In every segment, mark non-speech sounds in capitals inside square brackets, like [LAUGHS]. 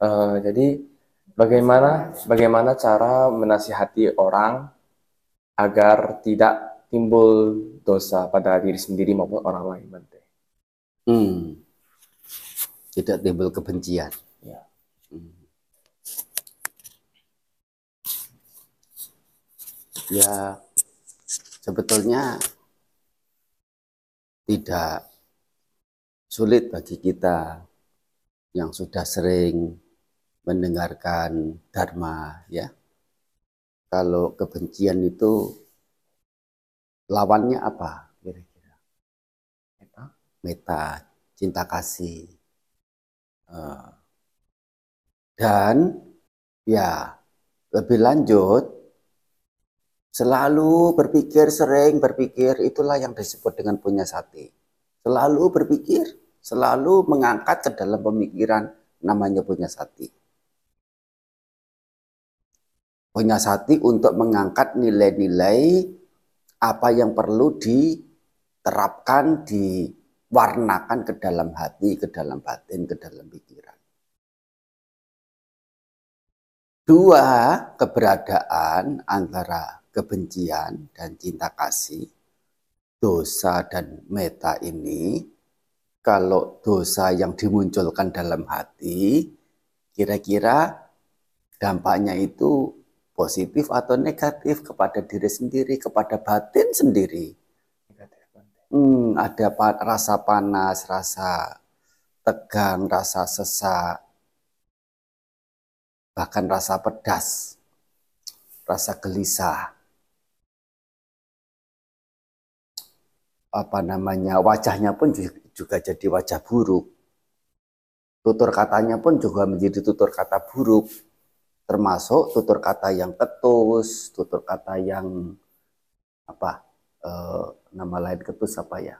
Uh, jadi bagaimana bagaimana cara menasihati orang agar tidak timbul dosa pada diri sendiri maupun orang lain, Bante? Hmm. Tidak timbul kebencian. Ya. Hmm. Ya, sebetulnya tidak sulit bagi kita yang sudah sering mendengarkan dharma ya. Kalau kebencian itu lawannya apa kira-kira? Meta, meta, cinta kasih. Eh, dan ya lebih lanjut selalu berpikir sering berpikir itulah yang disebut dengan punya sati. Selalu berpikir, selalu mengangkat ke dalam pemikiran namanya punya sati punya sati untuk mengangkat nilai-nilai apa yang perlu diterapkan, diwarnakan ke dalam hati, ke dalam batin, ke dalam pikiran. Dua keberadaan antara kebencian dan cinta kasih, dosa dan meta ini, kalau dosa yang dimunculkan dalam hati, kira-kira dampaknya itu positif atau negatif kepada diri sendiri, kepada batin sendiri. Hmm, ada rasa panas, rasa tegang, rasa sesak, bahkan rasa pedas, rasa gelisah. Apa namanya, wajahnya pun juga jadi wajah buruk. Tutur katanya pun juga menjadi tutur kata buruk termasuk tutur kata yang ketus, tutur kata yang apa e, nama lain ketus apa ya?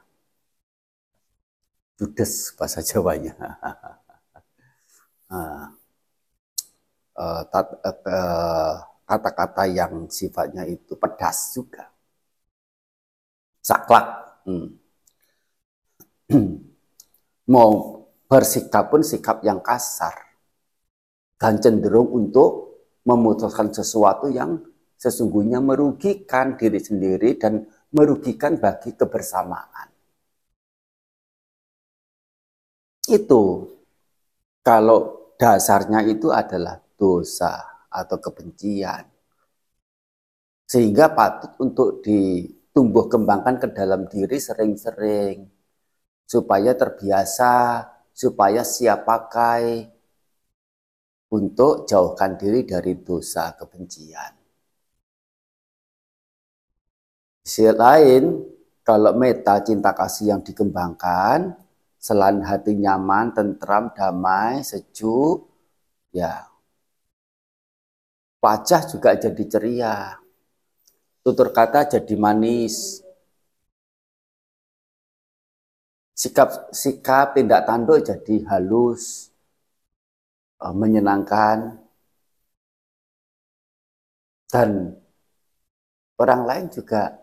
Judes bahasa [LAUGHS] Jawanya. nah, kata-kata yang sifatnya itu pedas juga. Saklak. Hmm. [CLEARS THROAT] Mau bersikap pun sikap yang kasar dan cenderung untuk memutuskan sesuatu yang sesungguhnya merugikan diri sendiri dan merugikan bagi kebersamaan. Itu kalau dasarnya itu adalah dosa atau kebencian. Sehingga patut untuk ditumbuh kembangkan ke dalam diri sering-sering supaya terbiasa, supaya siap pakai, untuk jauhkan diri dari dosa kebencian. Sisi lain, kalau meta cinta kasih yang dikembangkan, selain hati nyaman, tentram, damai, sejuk, ya wajah juga jadi ceria. Tutur kata jadi manis. Sikap sikap tindak tanduk jadi halus uh, menyenangkan dan orang lain juga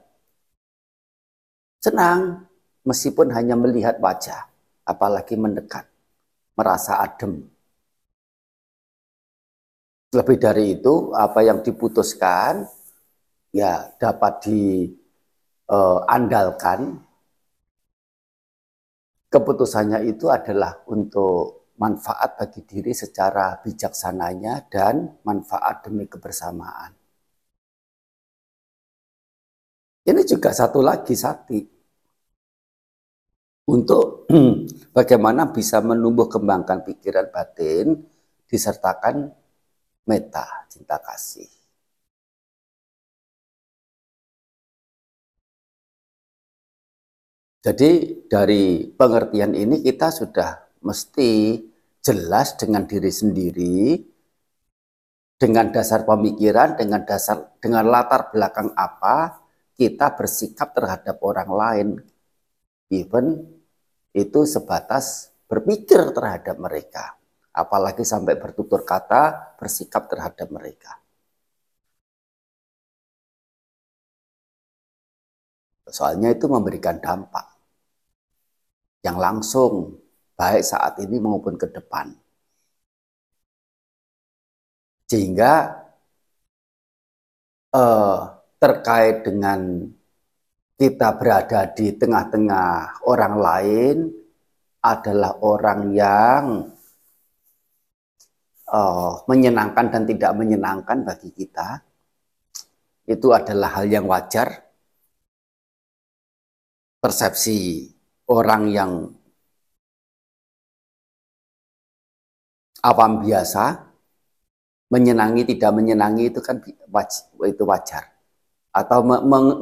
senang meskipun hanya melihat wajah, apalagi mendekat, merasa adem. Lebih dari itu, apa yang diputuskan ya dapat diandalkan. Uh, Keputusannya itu adalah untuk manfaat bagi diri secara bijaksananya dan manfaat demi kebersamaan. Ini juga satu lagi sati. Untuk [CLEARS THROAT] bagaimana bisa menumbuh kembangkan pikiran batin disertakan meta, cinta kasih. Jadi dari pengertian ini kita sudah mesti jelas dengan diri sendiri, dengan dasar pemikiran, dengan dasar dengan latar belakang apa kita bersikap terhadap orang lain. Even itu sebatas berpikir terhadap mereka. Apalagi sampai bertutur kata, bersikap terhadap mereka. Soalnya itu memberikan dampak yang langsung baik saat ini maupun ke depan. Sehingga eh, terkait dengan kita berada di tengah-tengah orang lain adalah orang yang uh, menyenangkan dan tidak menyenangkan bagi kita, itu adalah hal yang wajar. Persepsi orang yang awam biasa, menyenangi tidak menyenangi itu kan itu wajar. Atau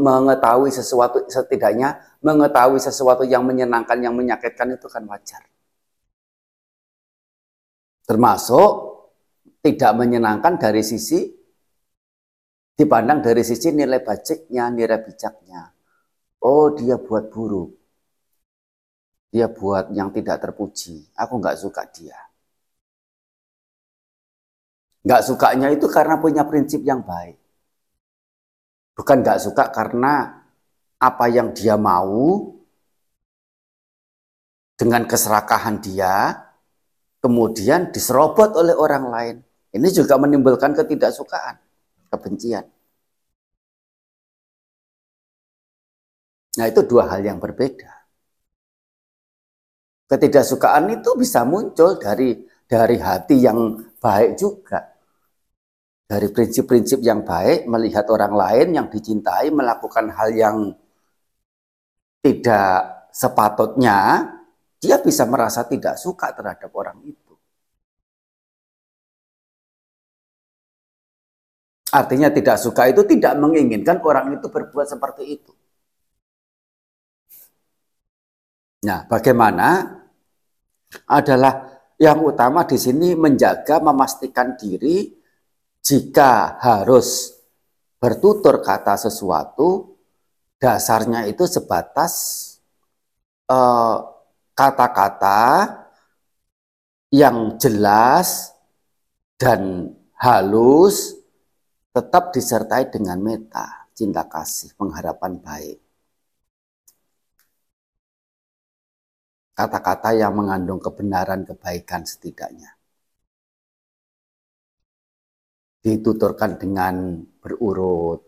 mengetahui sesuatu setidaknya mengetahui sesuatu yang menyenangkan yang menyakitkan itu kan wajar. Termasuk tidak menyenangkan dari sisi dipandang dari sisi nilai baciknya nilai bijaknya. Oh dia buat buruk. Dia buat yang tidak terpuji. Aku nggak suka dia nggak sukanya itu karena punya prinsip yang baik Bukan nggak suka karena apa yang dia mau dengan keserakahan dia, kemudian diserobot oleh orang lain. Ini juga menimbulkan ketidaksukaan, kebencian. Nah itu dua hal yang berbeda. Ketidaksukaan itu bisa muncul dari dari hati yang baik juga dari prinsip-prinsip yang baik, melihat orang lain yang dicintai melakukan hal yang tidak sepatutnya, dia bisa merasa tidak suka terhadap orang itu. Artinya tidak suka itu tidak menginginkan orang itu berbuat seperti itu. Nah, bagaimana adalah yang utama di sini menjaga memastikan diri jika harus bertutur kata sesuatu, dasarnya itu sebatas eh, kata-kata uh, yang jelas dan halus, tetap disertai dengan meta, cinta kasih, pengharapan baik. Kata-kata yang mengandung kebenaran, kebaikan setidaknya. Dituturkan dengan berurut,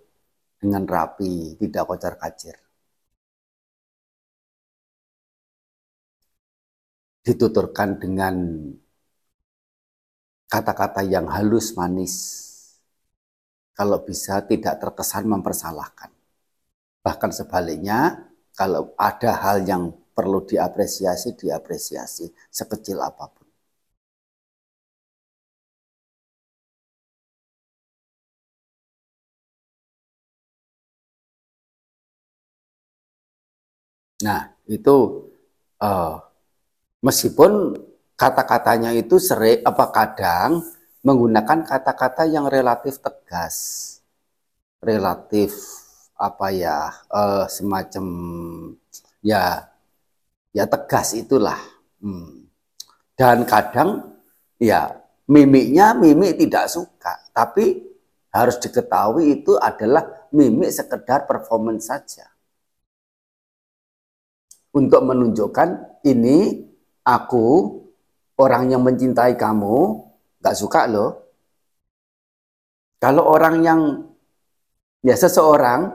dengan rapi, tidak kocar kacir. Dituturkan dengan kata-kata yang halus manis. Kalau bisa tidak terkesan mempersalahkan. Bahkan sebaliknya, kalau ada hal yang perlu diapresiasi, diapresiasi sekecil apa pun. Nah, itu uh, meskipun kata-katanya itu sering apa kadang menggunakan kata-kata yang relatif tegas, relatif apa ya uh, semacam ya ya tegas itulah. Hmm. Dan kadang ya mimiknya mimik tidak suka, tapi harus diketahui itu adalah mimik sekedar performance saja untuk menunjukkan ini aku orang yang mencintai kamu gak suka loh. Kalau orang yang ya seseorang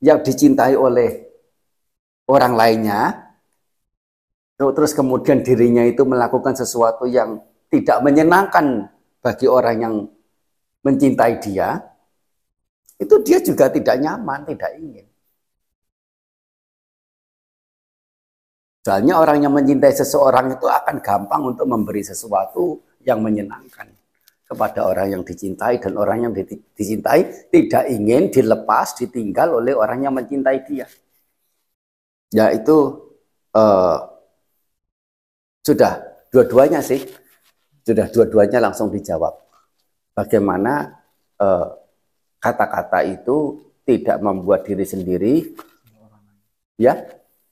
yang dicintai oleh orang lainnya terus kemudian dirinya itu melakukan sesuatu yang tidak menyenangkan bagi orang yang mencintai dia itu dia juga tidak nyaman, tidak ingin. Soalnya orang yang mencintai seseorang itu akan gampang untuk memberi sesuatu yang menyenangkan kepada orang yang dicintai dan orang yang dicintai tidak ingin dilepas, ditinggal oleh orang yang mencintai dia. Ya itu uh, sudah dua-duanya sih, sudah dua-duanya langsung dijawab. Bagaimana eh, kata-kata uh, itu tidak membuat diri sendiri, ya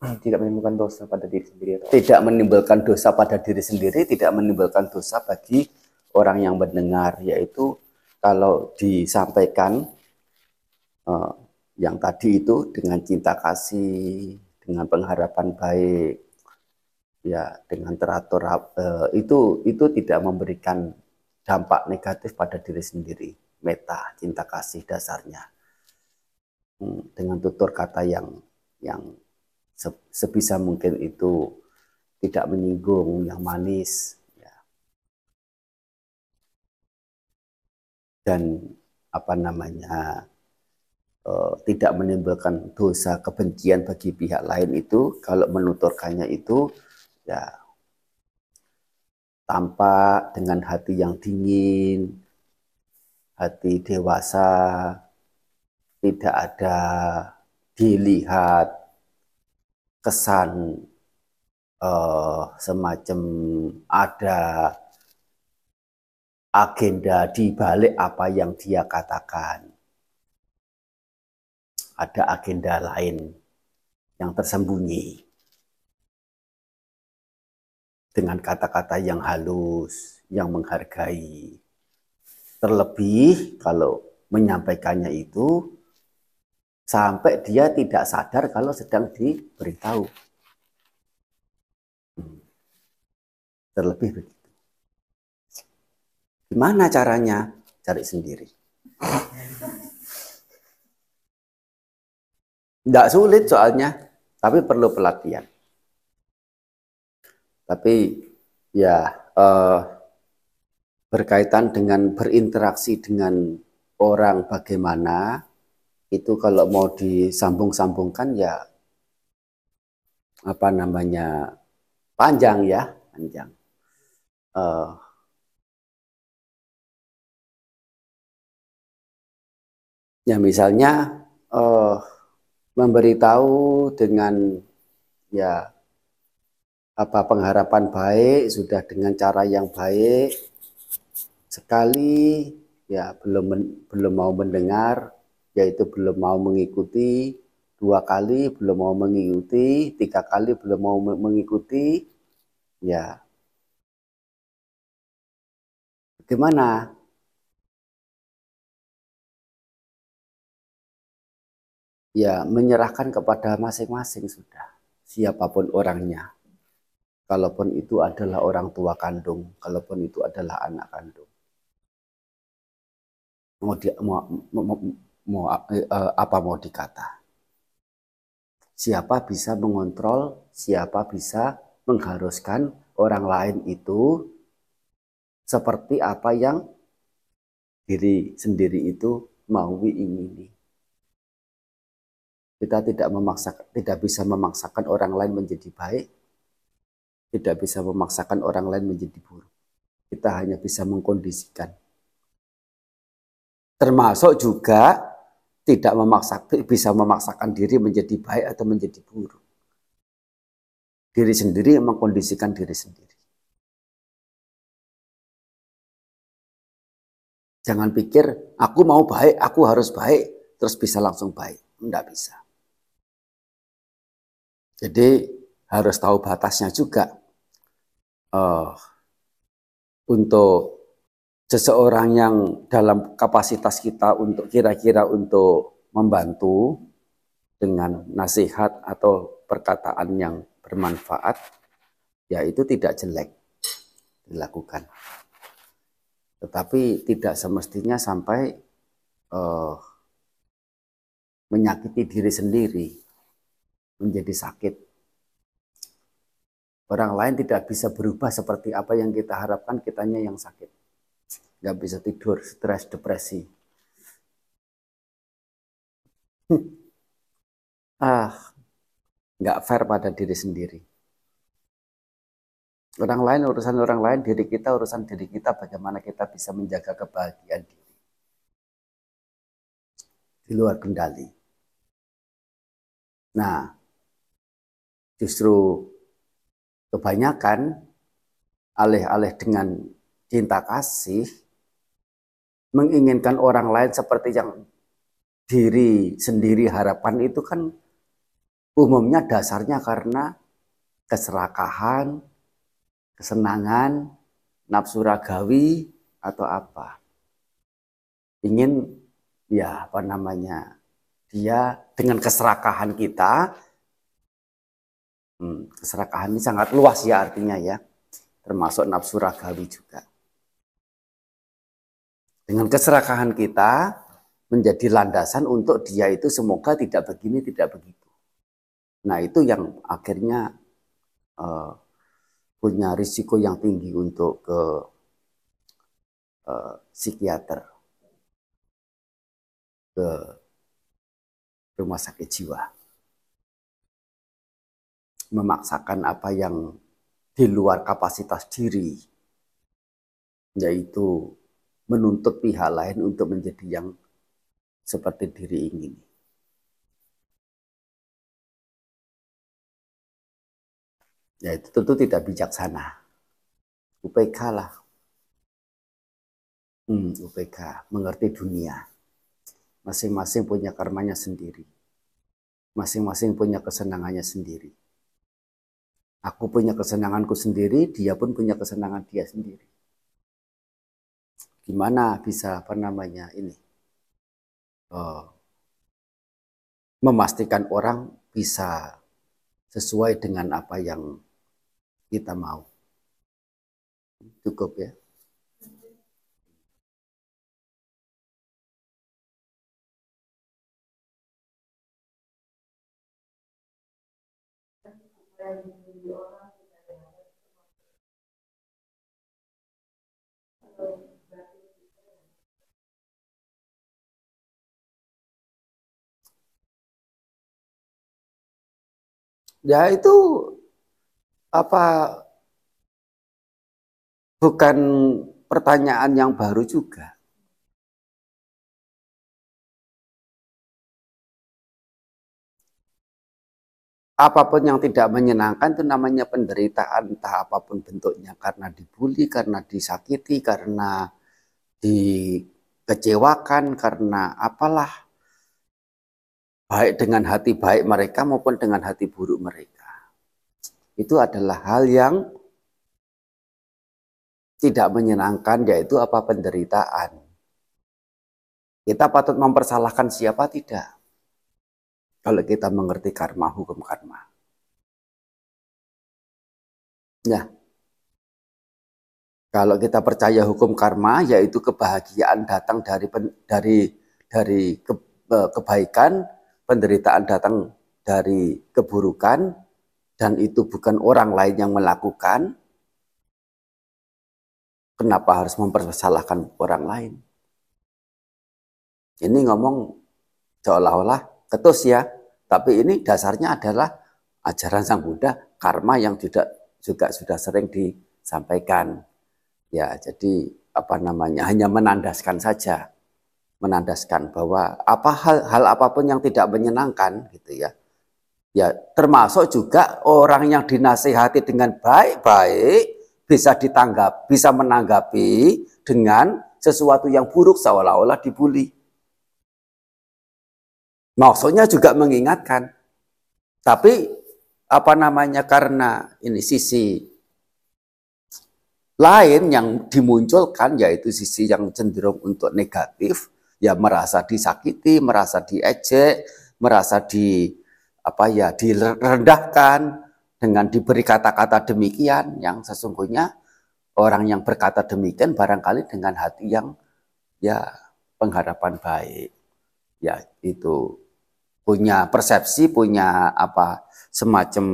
tidak menimbulkan dosa pada diri sendiri tidak menimbulkan dosa pada diri sendiri tidak menimbulkan dosa bagi orang yang mendengar yaitu kalau disampaikan uh, yang tadi itu dengan cinta kasih dengan pengharapan baik ya dengan teratur uh, itu itu tidak memberikan dampak negatif pada diri sendiri. Meta, cinta kasih dasarnya. Hmm, dengan tutur kata yang yang sebisa mungkin itu tidak menyinggung, yang manis. Ya. Dan apa namanya uh, tidak menimbulkan dosa kebencian bagi pihak lain itu kalau menuturkannya itu ya tampak dengan hati yang dingin, hati dewasa, tidak ada dilihat kesan uh, semacam ada agenda di balik apa yang dia katakan. Ada agenda lain yang tersembunyi dengan kata-kata yang halus, yang menghargai. Terlebih kalau menyampaikannya itu sampai dia tidak sadar kalau sedang diberitahu. Hmm. Terlebih begitu. Gimana caranya? Cari sendiri. Tidak sulit soalnya, tapi perlu pelatihan. Tapi ya eh, berkaitan dengan berinteraksi dengan orang bagaimana itu kalau mau disambung-sambungkan ya apa namanya panjang ya panjang. Uh, ya misalnya uh, memberitahu dengan ya apa pengharapan baik sudah dengan cara yang baik sekali ya belum belum mau mendengar yaitu belum mau mengikuti dua kali belum mau mengikuti tiga kali belum mau mengikuti ya. Bagaimana ya menyerahkan kepada masing-masing sudah siapa pun orangnya. Kalaupun itu adalah orang tua kandung kalaupun itu adalah anak kandung. Mau, mau, mau, mau eh, apa mau dikata siapa bisa mengontrol siapa bisa mengharuskan orang lain itu seperti apa yang diri sendiri itu mau ingini kita tidak memaksa, tidak bisa memaksakan orang lain menjadi baik, tidak bisa memaksakan orang lain menjadi buruk. Kita hanya bisa mengkondisikan. Termasuk juga tidak memaksa, bisa memaksakan diri menjadi baik atau menjadi buruk. Diri sendiri mengkondisikan diri sendiri. Jangan pikir aku mau baik, aku harus baik, terus bisa langsung baik. Tidak bisa. Jadi harus tahu batasnya juga. Uh, untuk seseorang yang dalam kapasitas kita untuk kira-kira untuk membantu dengan nasihat atau perkataan yang bermanfaat, ya itu tidak jelek dilakukan. Tetapi tidak semestinya sampai uh, menyakiti diri sendiri menjadi sakit. Orang lain tidak bisa berubah seperti apa yang kita harapkan, kitanya yang sakit. Gak bisa tidur, stres, depresi. [LAUGHS] ah, nggak fair pada diri sendiri. Orang lain urusan orang lain, diri kita urusan diri kita. Bagaimana kita bisa menjaga kebahagiaan diri di luar kendali. Nah, Justru kebanyakan alih-alih dengan cinta kasih menginginkan orang lain seperti yang diri sendiri harapan itu kan umumnya dasarnya karena keserakahan, kesenangan, nafsu ragawi atau apa. Ingin ya apa namanya? Dia dengan keserakahan kita Hmm, keserakahan ini sangat luas ya artinya ya, termasuk nafsu ragawi juga. Dengan keserakahan kita menjadi landasan untuk dia itu semoga tidak begini, tidak begitu. Nah itu yang akhirnya uh, punya risiko yang tinggi untuk ke uh, psikiater, ke rumah sakit jiwa. Memaksakan apa yang di luar kapasitas diri, yaitu menuntut pihak lain untuk menjadi yang seperti diri ingin. Ya itu tentu tidak bijaksana. UPK lah. Hmm, UPK, mengerti dunia. Masing-masing punya karmanya sendiri. Masing-masing punya kesenangannya sendiri. Aku punya kesenanganku sendiri, dia pun punya kesenangan dia sendiri gimana bisa apa namanya ini uh, memastikan orang bisa sesuai dengan apa yang kita mau. Cukup ya Ya itu apa bukan pertanyaan yang baru juga. Apa pun yang tidak menyenangkan itu namanya penderitaan, entah apa pun bentuknya, karena dibully, karena disakiti, karena dikecewakan, karena apalah baik dengan hati baik mereka maupun dengan hati buruk mereka. Itu adalah hal yang tidak menyenangkan yaitu apa penderitaan. Kita patut mempersalahkan siapa tidak. Kalau kita mengerti karma, hukum karma. Ya. Kalau kita percaya hukum karma yaitu kebahagiaan datang dari dari dari ke, eh, kebaikan penderitaan datang dari keburukan dan itu bukan orang lain yang melakukan, kenapa harus mempersalahkan orang lain? Ini ngomong seolah-olah ketus ya, tapi ini dasarnya adalah ajaran Sang Buddha, karma yang tidak juga sudah sering disampaikan. Ya, jadi apa namanya hanya menandaskan saja menandaskan bahwa apa hal, hal apa pun yang tidak menyenangkan gitu ya. Ya, termasuk juga orang yang dinasehati dengan baik-baik bisa ditanggap, bisa menanggapi dengan sesuatu yang buruk seolah-olah dibully. Maksudnya juga mengingatkan. Tapi apa namanya karena ini sisi lain yang dimunculkan yaitu sisi yang cenderung untuk negatif ya merasa disakiti, merasa diejek, merasa di apa ya direndahkan dengan diberi kata-kata demikian yang sesungguhnya orang yang berkata demikian barangkali dengan hati yang ya pengharapan baik. Ya itu. Punya persepsi punya apa semacam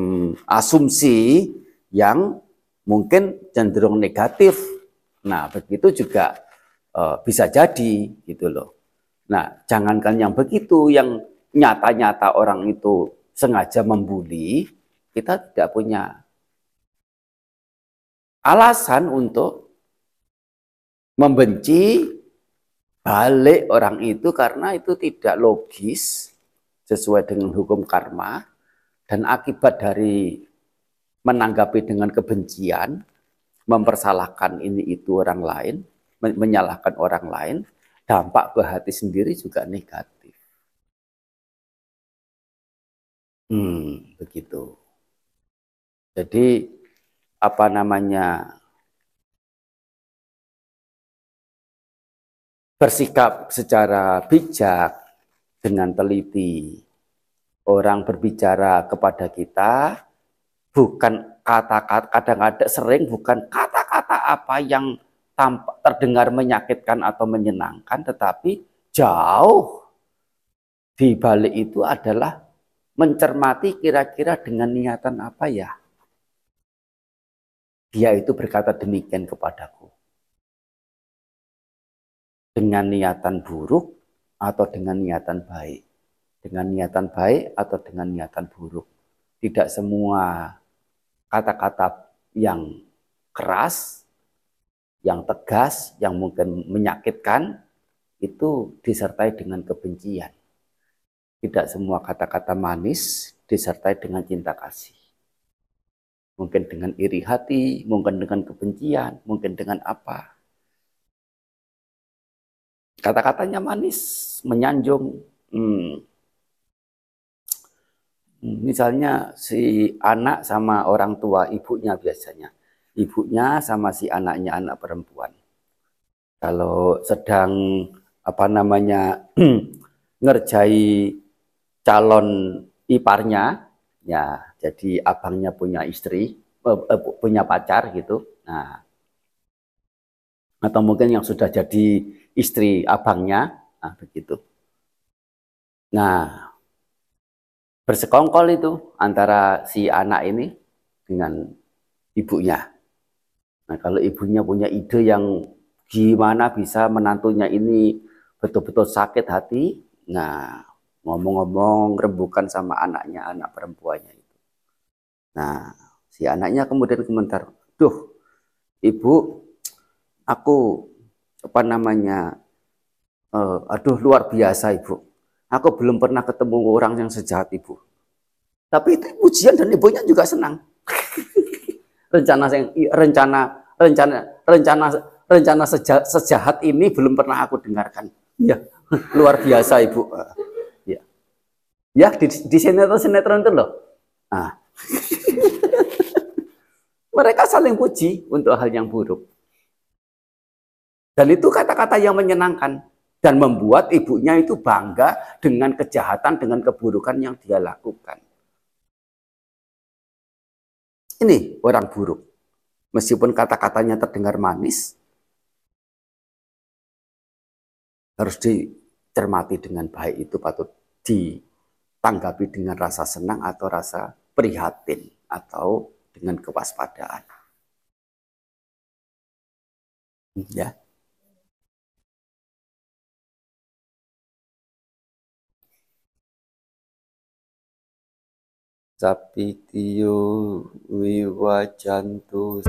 asumsi yang mungkin cenderung negatif. Nah begitu juga uh, bisa jadi gitu loh Nah, jangankan yang begitu, yang nyata-nyata orang itu sengaja membuli, kita tidak punya alasan untuk membenci balik orang itu karena itu tidak logis sesuai dengan hukum karma dan akibat dari menanggapi dengan kebencian, mempersalahkan ini itu orang lain, menyalahkan orang lain, dampak ke hati sendiri juga negatif. Hmm, begitu. Jadi apa namanya bersikap secara bijak dengan teliti. Orang berbicara kepada kita bukan kata-kata kadang-kadang sering bukan kata-kata apa yang tampak terdengar menyakitkan atau menyenangkan, tetapi jauh di balik itu adalah mencermati kira-kira dengan niatan apa ya. Dia itu berkata demikian kepadaku. Dengan niatan buruk atau dengan niatan baik. Dengan niatan baik atau dengan niatan buruk. Tidak semua kata-kata yang keras yang tegas, yang mungkin menyakitkan, itu disertai dengan kebencian. Tidak semua kata-kata manis disertai dengan cinta kasih. Mungkin dengan iri hati, mungkin dengan kebencian, mungkin dengan apa. Kata-katanya manis, menyanjung. Hmm. Misalnya si anak sama orang tua ibunya biasanya ibunya sama si anaknya anak perempuan. Kalau sedang apa namanya [CLEARS THROAT] ngerjai calon iparnya, ya jadi abangnya punya istri, eh, eh, punya pacar gitu. Nah, atau mungkin yang sudah jadi istri abangnya, nah begitu. Nah, bersekongkol itu antara si anak ini dengan ibunya. Nah, kalau ibunya punya ide yang gimana bisa menantunya ini betul-betul sakit hati, nah ngomong-ngomong rembukan sama anaknya, anak perempuannya itu. Nah, si anaknya kemudian komentar, duh, ibu, aku apa namanya, uh, aduh luar biasa ibu, aku belum pernah ketemu orang yang sejahat ibu. Tapi itu pujian dan ibunya juga senang [LAUGHS] rencana yang rencana rencana rencana rencana sejahat, sejahat ini belum pernah aku dengarkan. Ya, [LAUGHS] luar biasa Ibu. Ya. Ya, di, di sinetron-sinetron itu loh. Nah. [LAUGHS] Mereka saling puji untuk hal yang buruk. Dan itu kata-kata yang menyenangkan dan membuat ibunya itu bangga dengan kejahatan, dengan keburukan yang dia lakukan. Ini orang buruk. Meskipun kata-katanya terdengar manis, harus dicermati dengan baik itu patut ditanggapi dengan rasa senang atau rasa prihatin atau dengan kewaspadaan. Ya. Sapitio vivacantus